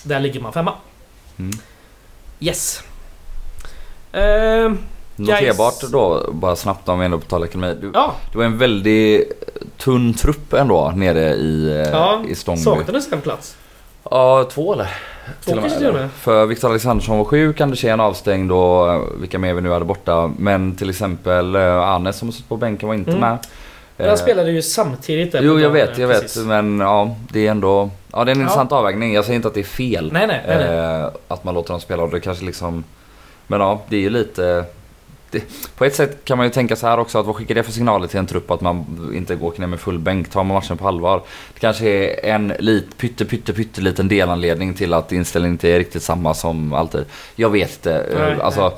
Där ligger man femma. Mm. Yes. Uh, Noterbart då, bara snabbt om vi ändå på tal ekonomi. Du, ja. Det var en väldigt tunn trupp ändå nere i, eh, ja, i Stångby. Saknades en plats? Ja, två eller? Två kanske till och med. För Viktor Alexandersson var sjuk, Andersén avstängd och eh, vilka mer vi nu hade borta. Men till exempel eh, Arnes som satt på bänken var inte mm. med. Men han spelade ju samtidigt där Jo jag vet, jag precis. vet. Men ja, det är ändå... Ja det är en ja. intressant avvägning. Jag säger inte att det är fel. Nej, nej, nej, nej. Eh, att man låter dem spela och det kanske liksom... Men ja, det är ju lite det, på ett sätt kan man ju tänka så här också att vad skickar det för signaler till en trupp att man inte går ner med full bänk? Tar man matchen på allvar? Det kanske är en lit, pytte, pytte, pytte liten delanledning till att inställningen inte är riktigt samma som alltid. Jag vet inte. Nej, alltså.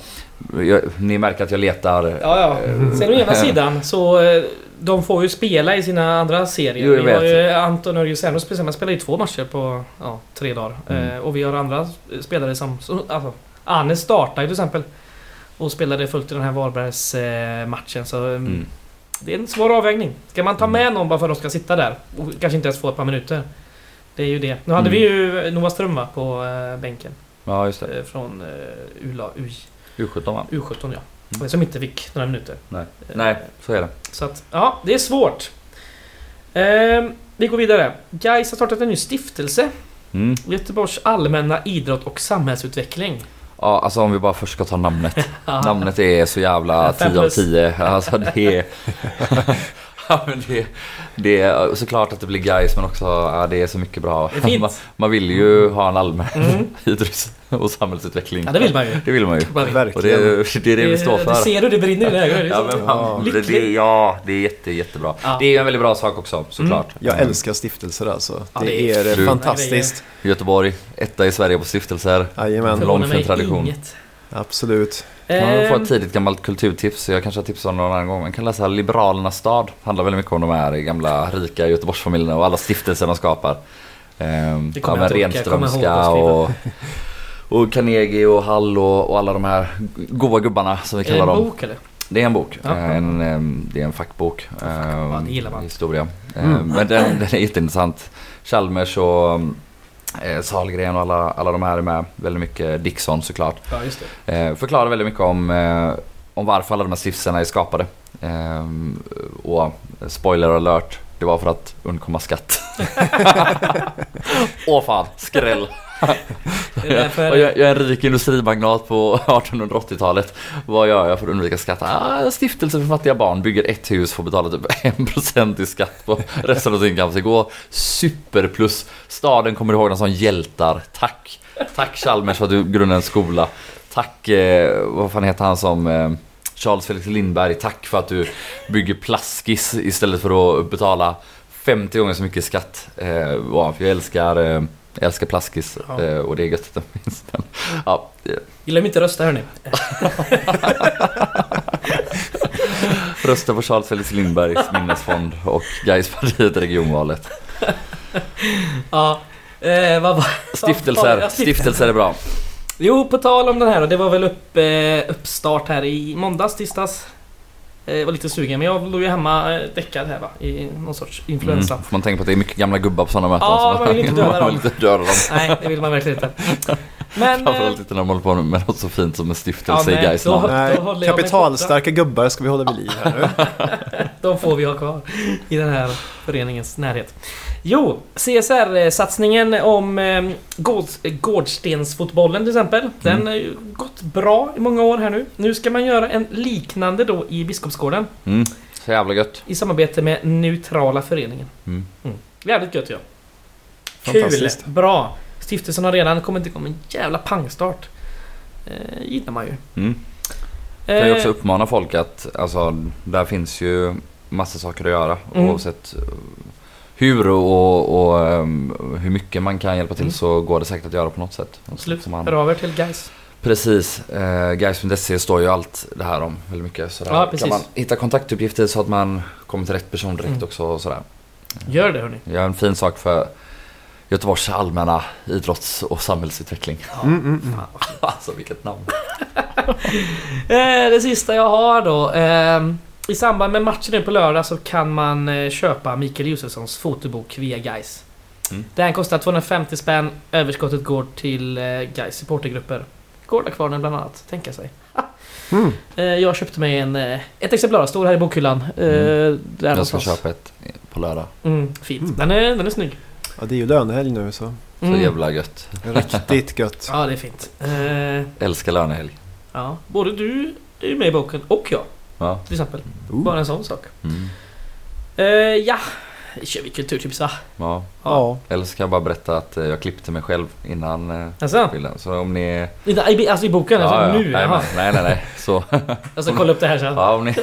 Jag, ni märker att jag letar. Ja, ja. Sen å ena sidan så eh, de får ju spela i sina andra serier. Jo, vi har ju Anton Örjeseno spelar, spelar ju två matcher på ja, tre dagar. Mm. Eh, och vi har andra spelare som... Alltså, Anne startar ju till exempel och spelade fullt i den här Varbergs eh. Så mm. mm. Det är en svår avvägning. Ska man ta mm. med någon bara för att de ska sitta där och kanske inte ens få ett par minuter? Det är ju det. Nu hade mm. vi ju Noah Ström va, på eh, bänken. Ja, just det. Eh, från eh, ULA, U, U17 va? U17 ja. Mm. Som inte fick några minuter. Nej. Nej, så är det. Så att, ja, det är svårt. Eh, vi går vidare. Gais har startat en ny stiftelse. Mm. Göteborgs allmänna idrott och samhällsutveckling. Ja, alltså om vi bara först ska ta namnet. namnet är så jävla 10 av 10. Alltså det är... ja, men det, det är såklart att det blir guys men också ja, det är så mycket bra. Man, man, vill ju ha en allmän mm. idrotts och samhällsutveckling. Ja det vill man ju. Det vill man ju. Verkligen. Och det, det är det, vi står för. Det ser du, det brinner i dina ögon. Ja, men man, det, det, ja, det är jätte, jättebra. Ja. Det är en väldigt bra sak också såklart. Mm. Jag älskar stiftelser alltså. Ja, det, är, är fantastiskt. Göteborg, etta i Sverige på stiftelser. Jajamän. Lång fin tradition. Inget. Absolut. Man får ett ehm. tidigt gammalt kulturtips. Jag kanske har tipsat om någon annan gång. Man kan läsa Liberalernas stad. Handlar väldigt mycket om de här gamla rika Göteborgsfamiljerna och alla stiftelser de skapar. Ehm, det kommer ja, men Renströmska och, och Carnegie och Hall och, och, alla de här goa gubbarna som vi kallar dem. Är det en bok eller? Det är en bok. Ja. En, det är en fackbok. Ja, det gillar man. Historia. Mm. Men den, den är jätteintressant. Chalmers och eh, Sahlgren och alla, alla de här är med. Väldigt mycket Dixon såklart. Ja, just det. Eh, förklarar väldigt mycket om, eh, om varför alla de här stiftelserna är skapade. Eh, och spoiler alert, det var för att undkomma skatt. Åh fan, skräll! jag, jag, är en rik industrimagnat på 1880-talet. Vad gör jag för att undvika skatt? Ah, stiftelse för fattiga barn bygger ett hus får betala typ 1% i skatt på resten av sin. Det går superplus. Staden kommer ihåg dem som hjältar. Tack! Tack Chalmers för att du grundade en skola. Tack, eh, vad fan heter han som eh, Charles Felix Lindberg, tack för att du bygger plaskis istället för att betala 50 gånger så mycket skatt. Eh, jag älskar eh, jag älskar plaskis ja. Eh, och det är gött att den finns. Ja. Glöm inte rösta hörni. Rösta på Charles Felix Lindbergs minnesfond och Gaispartiet regionvalet. Ja, eh, vad var... Stiftelser, stiftelser är bra. Jo, på tal om den här och det var väl upp, eh, uppstart här i måndags, tisdags. Jag var lite sugen men jag låg ju hemma eh, däckad här va, i någon sorts influensa. Mm, får man tänka på att det är mycket gamla gubbar på sådana möten. Ja, man vill inte döda dem. Nej, det vill man verkligen inte. Men, Framförallt inte när man håller på med något så fint som en stiftelse ja, i Gais namn. Kapitalstarka gubbar ska vi hålla vid liv här nu. De får vi ha kvar i den här föreningens närhet. Jo, CSR-satsningen om eh, Gårdstensfotbollen till exempel. Mm. Den har ju gått bra i många år här nu. Nu ska man göra en liknande då i Biskopsgården. Mm. Så jävla gött. I samarbete med Neutrala Föreningen. Mm. Mm. Jävligt gött ja. Kul! Bra! Stiftelsen har redan kommit igång med en jävla pangstart. Eh, gillar man ju. Mm. Jag kan ju också uppmana folk att, alltså, där finns ju massa saker att göra mm. oavsett hur och, och um, hur mycket man kan hjälpa till mm. så går det säkert att göra på något sätt. Absolut. Man... Hör av er till Guys. Precis. Eh, Guys.se står ju allt det här om väldigt mycket. Så ja, kan man hitta kontaktuppgifter så att man kommer till rätt person direkt mm. också. Och sådär. Gör det hörni. Gör en fin sak för Göteborgs allmänna idrotts och samhällsutveckling. Ja. Mm, mm, mm. alltså vilket namn. Eh, det sista jag har då. Eh, i samband med matchen nu på lördag så kan man eh, köpa Mikael Josefssons fotobok via Guys. Mm. Den kostar 250 spänn. Överskottet går till eh, Guys supportergrupper. Gårdakvarnen bland annat, tänka sig. Mm. Jag köpte mig en, ett exemplar, står här i bokhyllan. Mm. Där jag ska köpa ett på lördag. Mm, fint. Mm. Den, är, den är snygg. Ja, det är ju lönehelg nu så. Så mm. jävla gött. Riktigt gött. ja, det är fint. Älskar lönehelg. Ja, både du är med i boken och jag. Ja. Till exempel. Uh. Bara en sån sak. Mm. Uh, ja, kör vi kulturtips va? Ja. ja. Eller så kan jag bara berätta att eh, jag klippte mig själv innan uh, alltså? bilden. Så om ni... Alltså i boken? Ja, alltså, ja. nu? Nej, nej, nej, nej. Så... jag ska kolla upp det här sen. Ja, om ni,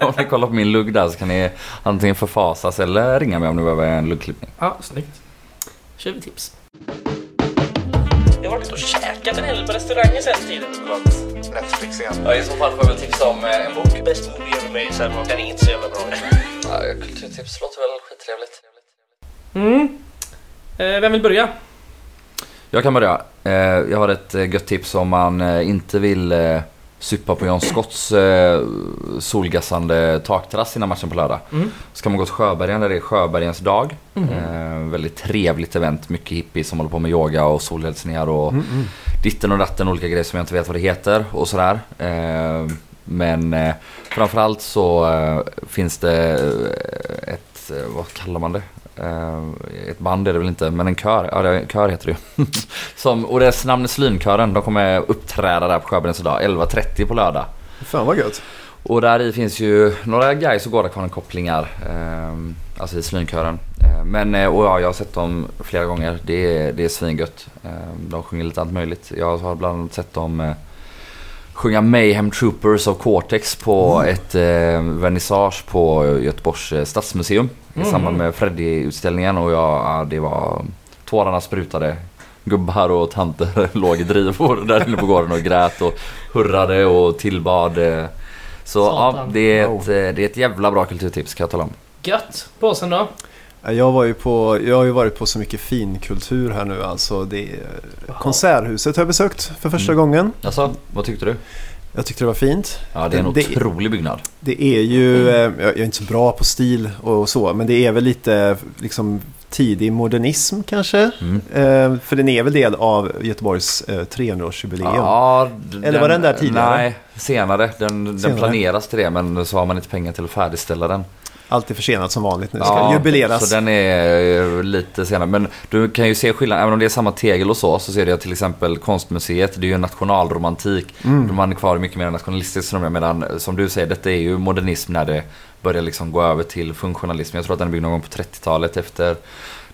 om ni kollar på min lugg där så kan ni antingen förfasas eller ringa mig om ni behöver en luggklippning. Ja, snyggt. Kör vi tips. Jag har varit och käkat en hel på restaurangen sen tidigare. Netflix igen. Ja, i så fall får jag väl tipsa om eh, en bok. Bäst movie ever made, sen var den inte så jävla bra. ja, kulturtips låter väl skittrevligt. Mm. Eh, vem vill börja? Jag kan börja. Eh, jag har ett gött tips om man inte vill eh, supa på John Scotts eh, solgassande takterrass innan matchen på lördag. Mm. Så kan man gå till Sjöbergen där det är Sjöbergens dag. Mm. Eh, väldigt trevligt event. Mycket hippies som håller på med yoga och solhälsningar och mm, mm ditten och datten, olika grejer som jag inte vet vad det heter och sådär. Eh, men eh, framförallt så eh, finns det ett, vad kallar man det? Ett band är det väl inte, men en kör. Ja, det, kör heter det ju. Som, och namn är Slynkören. De kommer uppträda där på Sjöbergens idag 11.30 på lördag. Fan vad gött. Och där i finns ju några guys och Gårdakvarnen-kopplingar. Eh, alltså i Slynkören. Eh, men eh, och ja, jag har sett dem flera gånger. Det är, det är svingött. Eh, de sjunger lite allt möjligt. Jag har bland annat sett dem eh, sjunga Mayhem Troopers av Cortex på mm. ett eh, vernissage på Göteborgs eh, stadsmuseum. Mm. I samband med Freddy-utställningen och jag, ja, det var... Tårarna sprutade gubbar och tanter låg i drivor där inne på gården och grät och hurrade och tillbad så ja, det är, ett, det är ett jävla bra kulturtips kan jag tala om. Gött! Påsen då? Jag, var ju på, jag har ju varit på så mycket finkultur här nu. Alltså det, Konserthuset har jag besökt för första mm. gången. Alltså, vad tyckte du? Jag tyckte det var fint. Ja, det är en det, otrolig byggnad. Det är ju, eh, jag är inte så bra på stil och så, men det är väl lite liksom tidig modernism kanske. Mm. Eh, för den är väl del av Göteborgs eh, 300-årsjubileum? Ja, Eller var den där tidigare? Nej, senare. Den, senare. den planeras till det men så har man inte pengar till att färdigställa den. Allt är försenat som vanligt nu. Ska ja, jubileras. Så den är lite senare. Men du kan ju se skillnaden. Även om det är samma tegel och så. Så ser att till exempel konstmuseet. Det är ju nationalromantik. Mm. Man är kvar mycket mer nationalistiskt. Medan som du säger, detta är ju modernism när det börjar liksom gå över till funktionalism. Jag tror att den är byggd någon gång på 30-talet efter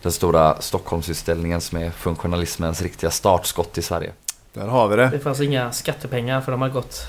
den stora Stockholmsutställningen som är funktionalismens riktiga startskott i Sverige. Där har vi det. Det fanns inga skattepengar för de har gått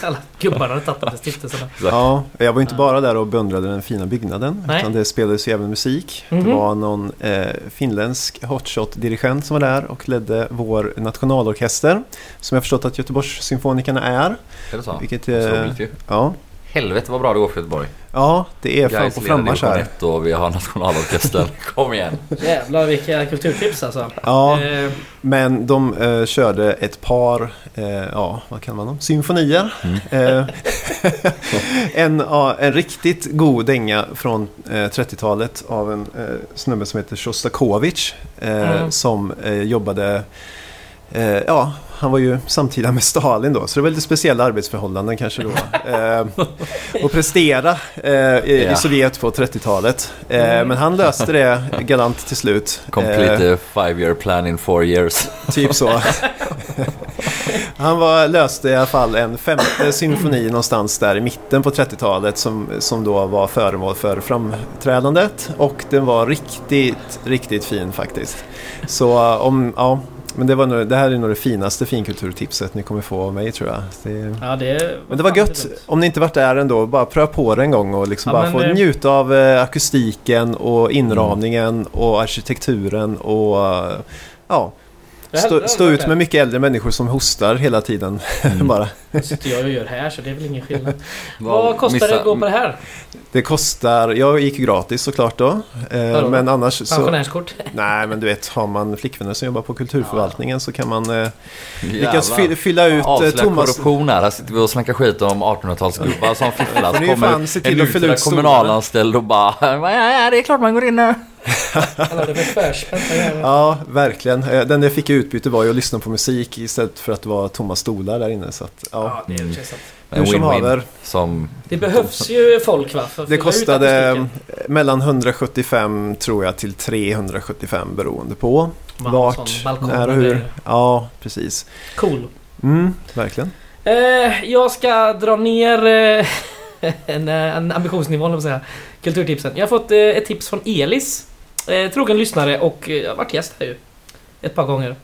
alla gubbarna hade tagit till stiftelserna. Ja, jag var inte bara där och beundrade den fina byggnaden. Nej. Utan det spelades ju även musik. Mm -hmm. Det mhm. var någon eh, finländsk hotshot-dirigent som var där och ledde vår nationalorkester. Som jag förstått att Göteborgssymfonikerna är. Är det så? Vilket, eh, så ja. Helvete vad bra det går för Göteborg. Ja, det är fan på frammarsch här. och vi har nationalorkestern. Kom igen. Jävlar vilka kulturtips alltså. Ja, eh. men de eh, körde ett par, eh, ja vad kan man dem? Symfonier. Mm. Eh, en, en riktigt god dänga från 30-talet eh, av en eh, snubbe som heter Shostakovich. Mm. Som jobbade ja, han var ju samtida med Stalin då, så det var lite speciella arbetsförhållanden kanske då. eh, och prestera eh, i, ja. Sovjet på 30-talet. Eh, men han löste det galant till slut. Complete eh, five year plan in four years. Typ så. han var, löste i alla fall en femte symfoni någonstans där i mitten på 30-talet som, som då var föremål för framträdandet. Och den var riktigt, riktigt fin faktiskt. Så om, ja, men det, var nog, det här är nog det finaste finkulturtipset ni kommer få av mig tror jag. Det, ja, det men det var gött. Om ni inte varit där ändå, bara pröva på det en gång och liksom ja, bara få det... njuta av eh, akustiken och inramningen mm. och arkitekturen och ja, Stå, stå ut med mycket äldre människor som hostar hela tiden. Mm. bara. Det sitter jag och gör här så det är väl ingen skillnad. Vad kostar missa... det att gå på det här? Det kostar, jag gick gratis såklart då. Eh, men annars så... Pensionärskort? Nej men du vet, har man flickvänner som jobbar på kulturförvaltningen ja. så kan man eh, lyckas fy, fylla ut eh, Thomas... korruption här. Här sitter vi och snackar skit om 1800-talsgubbar som fifflar. Så kommer en att fylla ut kommunalanställd och bara ja, det är klart man går in nu. Ja, verkligen. Eh, den jag fick i utbyte var ju att lyssna på musik istället för att det var tomma stolar där inne. Så att, ja. ja, det är en som haver. Som... Det behövs ju folk va? För det kostade mellan 175 tror jag till 375 beroende på Man vart, när och hur. Ja, precis. Cool. Mm, verkligen. Eh, jag ska dra ner eh, en, en ambitionsnivå, säga. Kulturtipsen. Jag har fått eh, ett tips från Elis. Eh, trogen lyssnare och eh, jag har varit gäst här ju. Ett par gånger.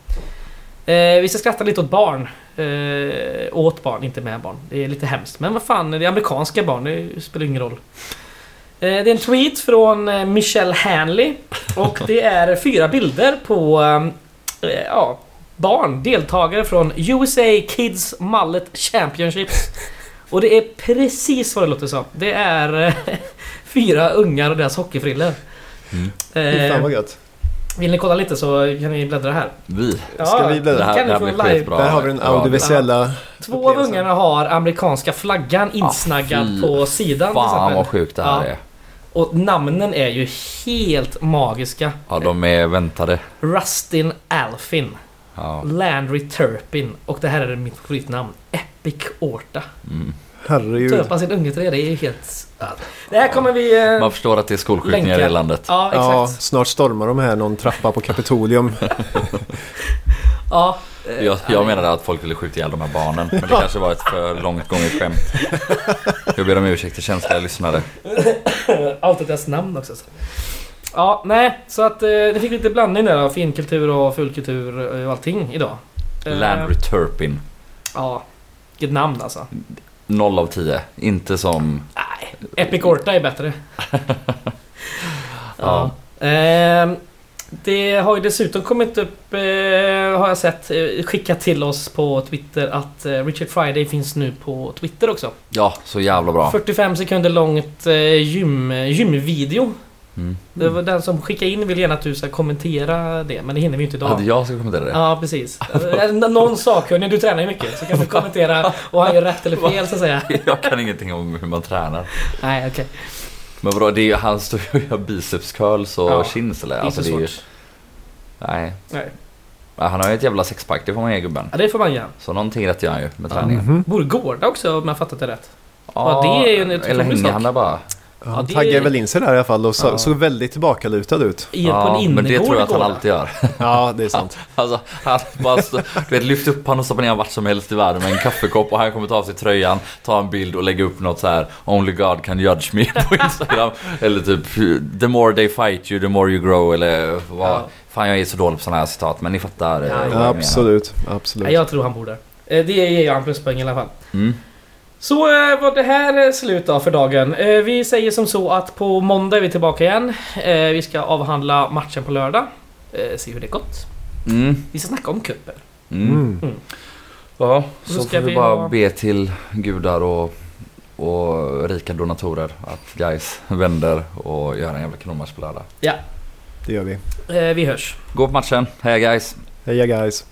Eh, vi ska skratta lite åt barn. Eh, åt barn, inte med barn. Det är lite hemskt. Men vad fan, det är amerikanska barn. Det spelar ingen roll. Eh, det är en tweet från eh, Michelle Hanley. Och det är fyra bilder på eh, eh ja, barn, deltagare från USA Kids Mullet Championships. Och det är precis vad det låter som. Det är fyra ungar och deras hockeyfrillor. Mm. Eh, fan vad gött. Vill ni kolla lite så kan ni bläddra här. Vi? Ja, Ska vi bläddra? Det här, det här blir skitbra. Där har vi den audiovisuella... Två av ungarna har amerikanska flaggan insnaggad ah, på sidan. Fan vad sjukt det här ja. är. Och namnen är ju helt magiska. Ja, de är väntade. Rustin Alfin. Ja. Landry Turpin. Och det här är mitt favoritnamn. Epic Orta. Mm. Herregud. Töpa sin unge till det, det är helt... Det här kommer vi... Eh, Man förstår att det är skolskjutningar i landet. Ja, exakt. Ja, snart stormar de här någon trappa på Kapitolium. ja. Eh, jag, jag menade att folk ville skjuta ihjäl de här barnen. Men det kanske var ett för långt gånget skämt. Jag ber om ursäkt till känsliga lyssnare. Outat deras namn också. Så. Ja, nej. Så att eh, det fick lite blandning där av finkultur och fullkultur och allting idag. Landry Turpin. Ja, vilket namn alltså. 0 av 10. Inte som... Nej, Epic Orta är bättre. ja. Eh, det har ju dessutom kommit upp, eh, har jag sett, eh, skickat till oss på Twitter att eh, Richard Friday finns nu på Twitter också. Ja, så jävla bra. 45 sekunder långt eh, gym, gymvideo. Mm. Det var den som skickade in vill gärna att du ska kommentera det, men det hinner vi inte idag. Att jag ska kommentera det? Ja, precis. Någon sakkunnig, du tränar ju mycket, så kan du kommentera och han gör rätt eller fel så att säga. Jag kan ingenting om hur man tränar. Nej, okej. Okay. Men vadå, det är, han står ju och gör biceps curls och ja, chins eller? Alltså, det är ju... Nej. Nej. Han har ju ett jävla sexpack, det får man ge gubben. Ja, det får man ge. Så någonting rätt gör han ju med träningen. Mm -hmm. Borde gårda också om jag fattat det rätt. Ja, ja det är ju en eller hänger han? Ja, taggade väl in sig där i alla fall och så, ja. såg väldigt tillbakalutad ut. Ja, på en men det tror jag att han alltid gör. Ja, det är sant. alltså, han bara stå, du vet, lyft upp honom och stoppa ner vart som helst i världen med en kaffekopp och han kommer ta av sig tröjan, ta en bild och lägga upp något så här Only God can judge me på Instagram. eller typ The more they fight you, the more you grow eller vad. Ja. Fan jag är så dålig på sådana här citat men ni fattar. Ja, ja absolut, absolut. jag tror han borde. Eh, det ger jag en pluspoäng i alla fall. Mm. Så eh, var det här slut då för dagen. Eh, vi säger som så att på måndag är vi tillbaka igen. Eh, vi ska avhandla matchen på lördag. Se hur det gått. Mm. Vi ska snacka om cupen. Mm. mm. Mm. Ja, så, så får vi, vi bara ha... be till gudar och, och rika donatorer att guys vänder och gör en jävla kanonmatch på lördag. Ja. Det gör vi. Vi hörs. Gå på matchen. Heja guys. Heja guys.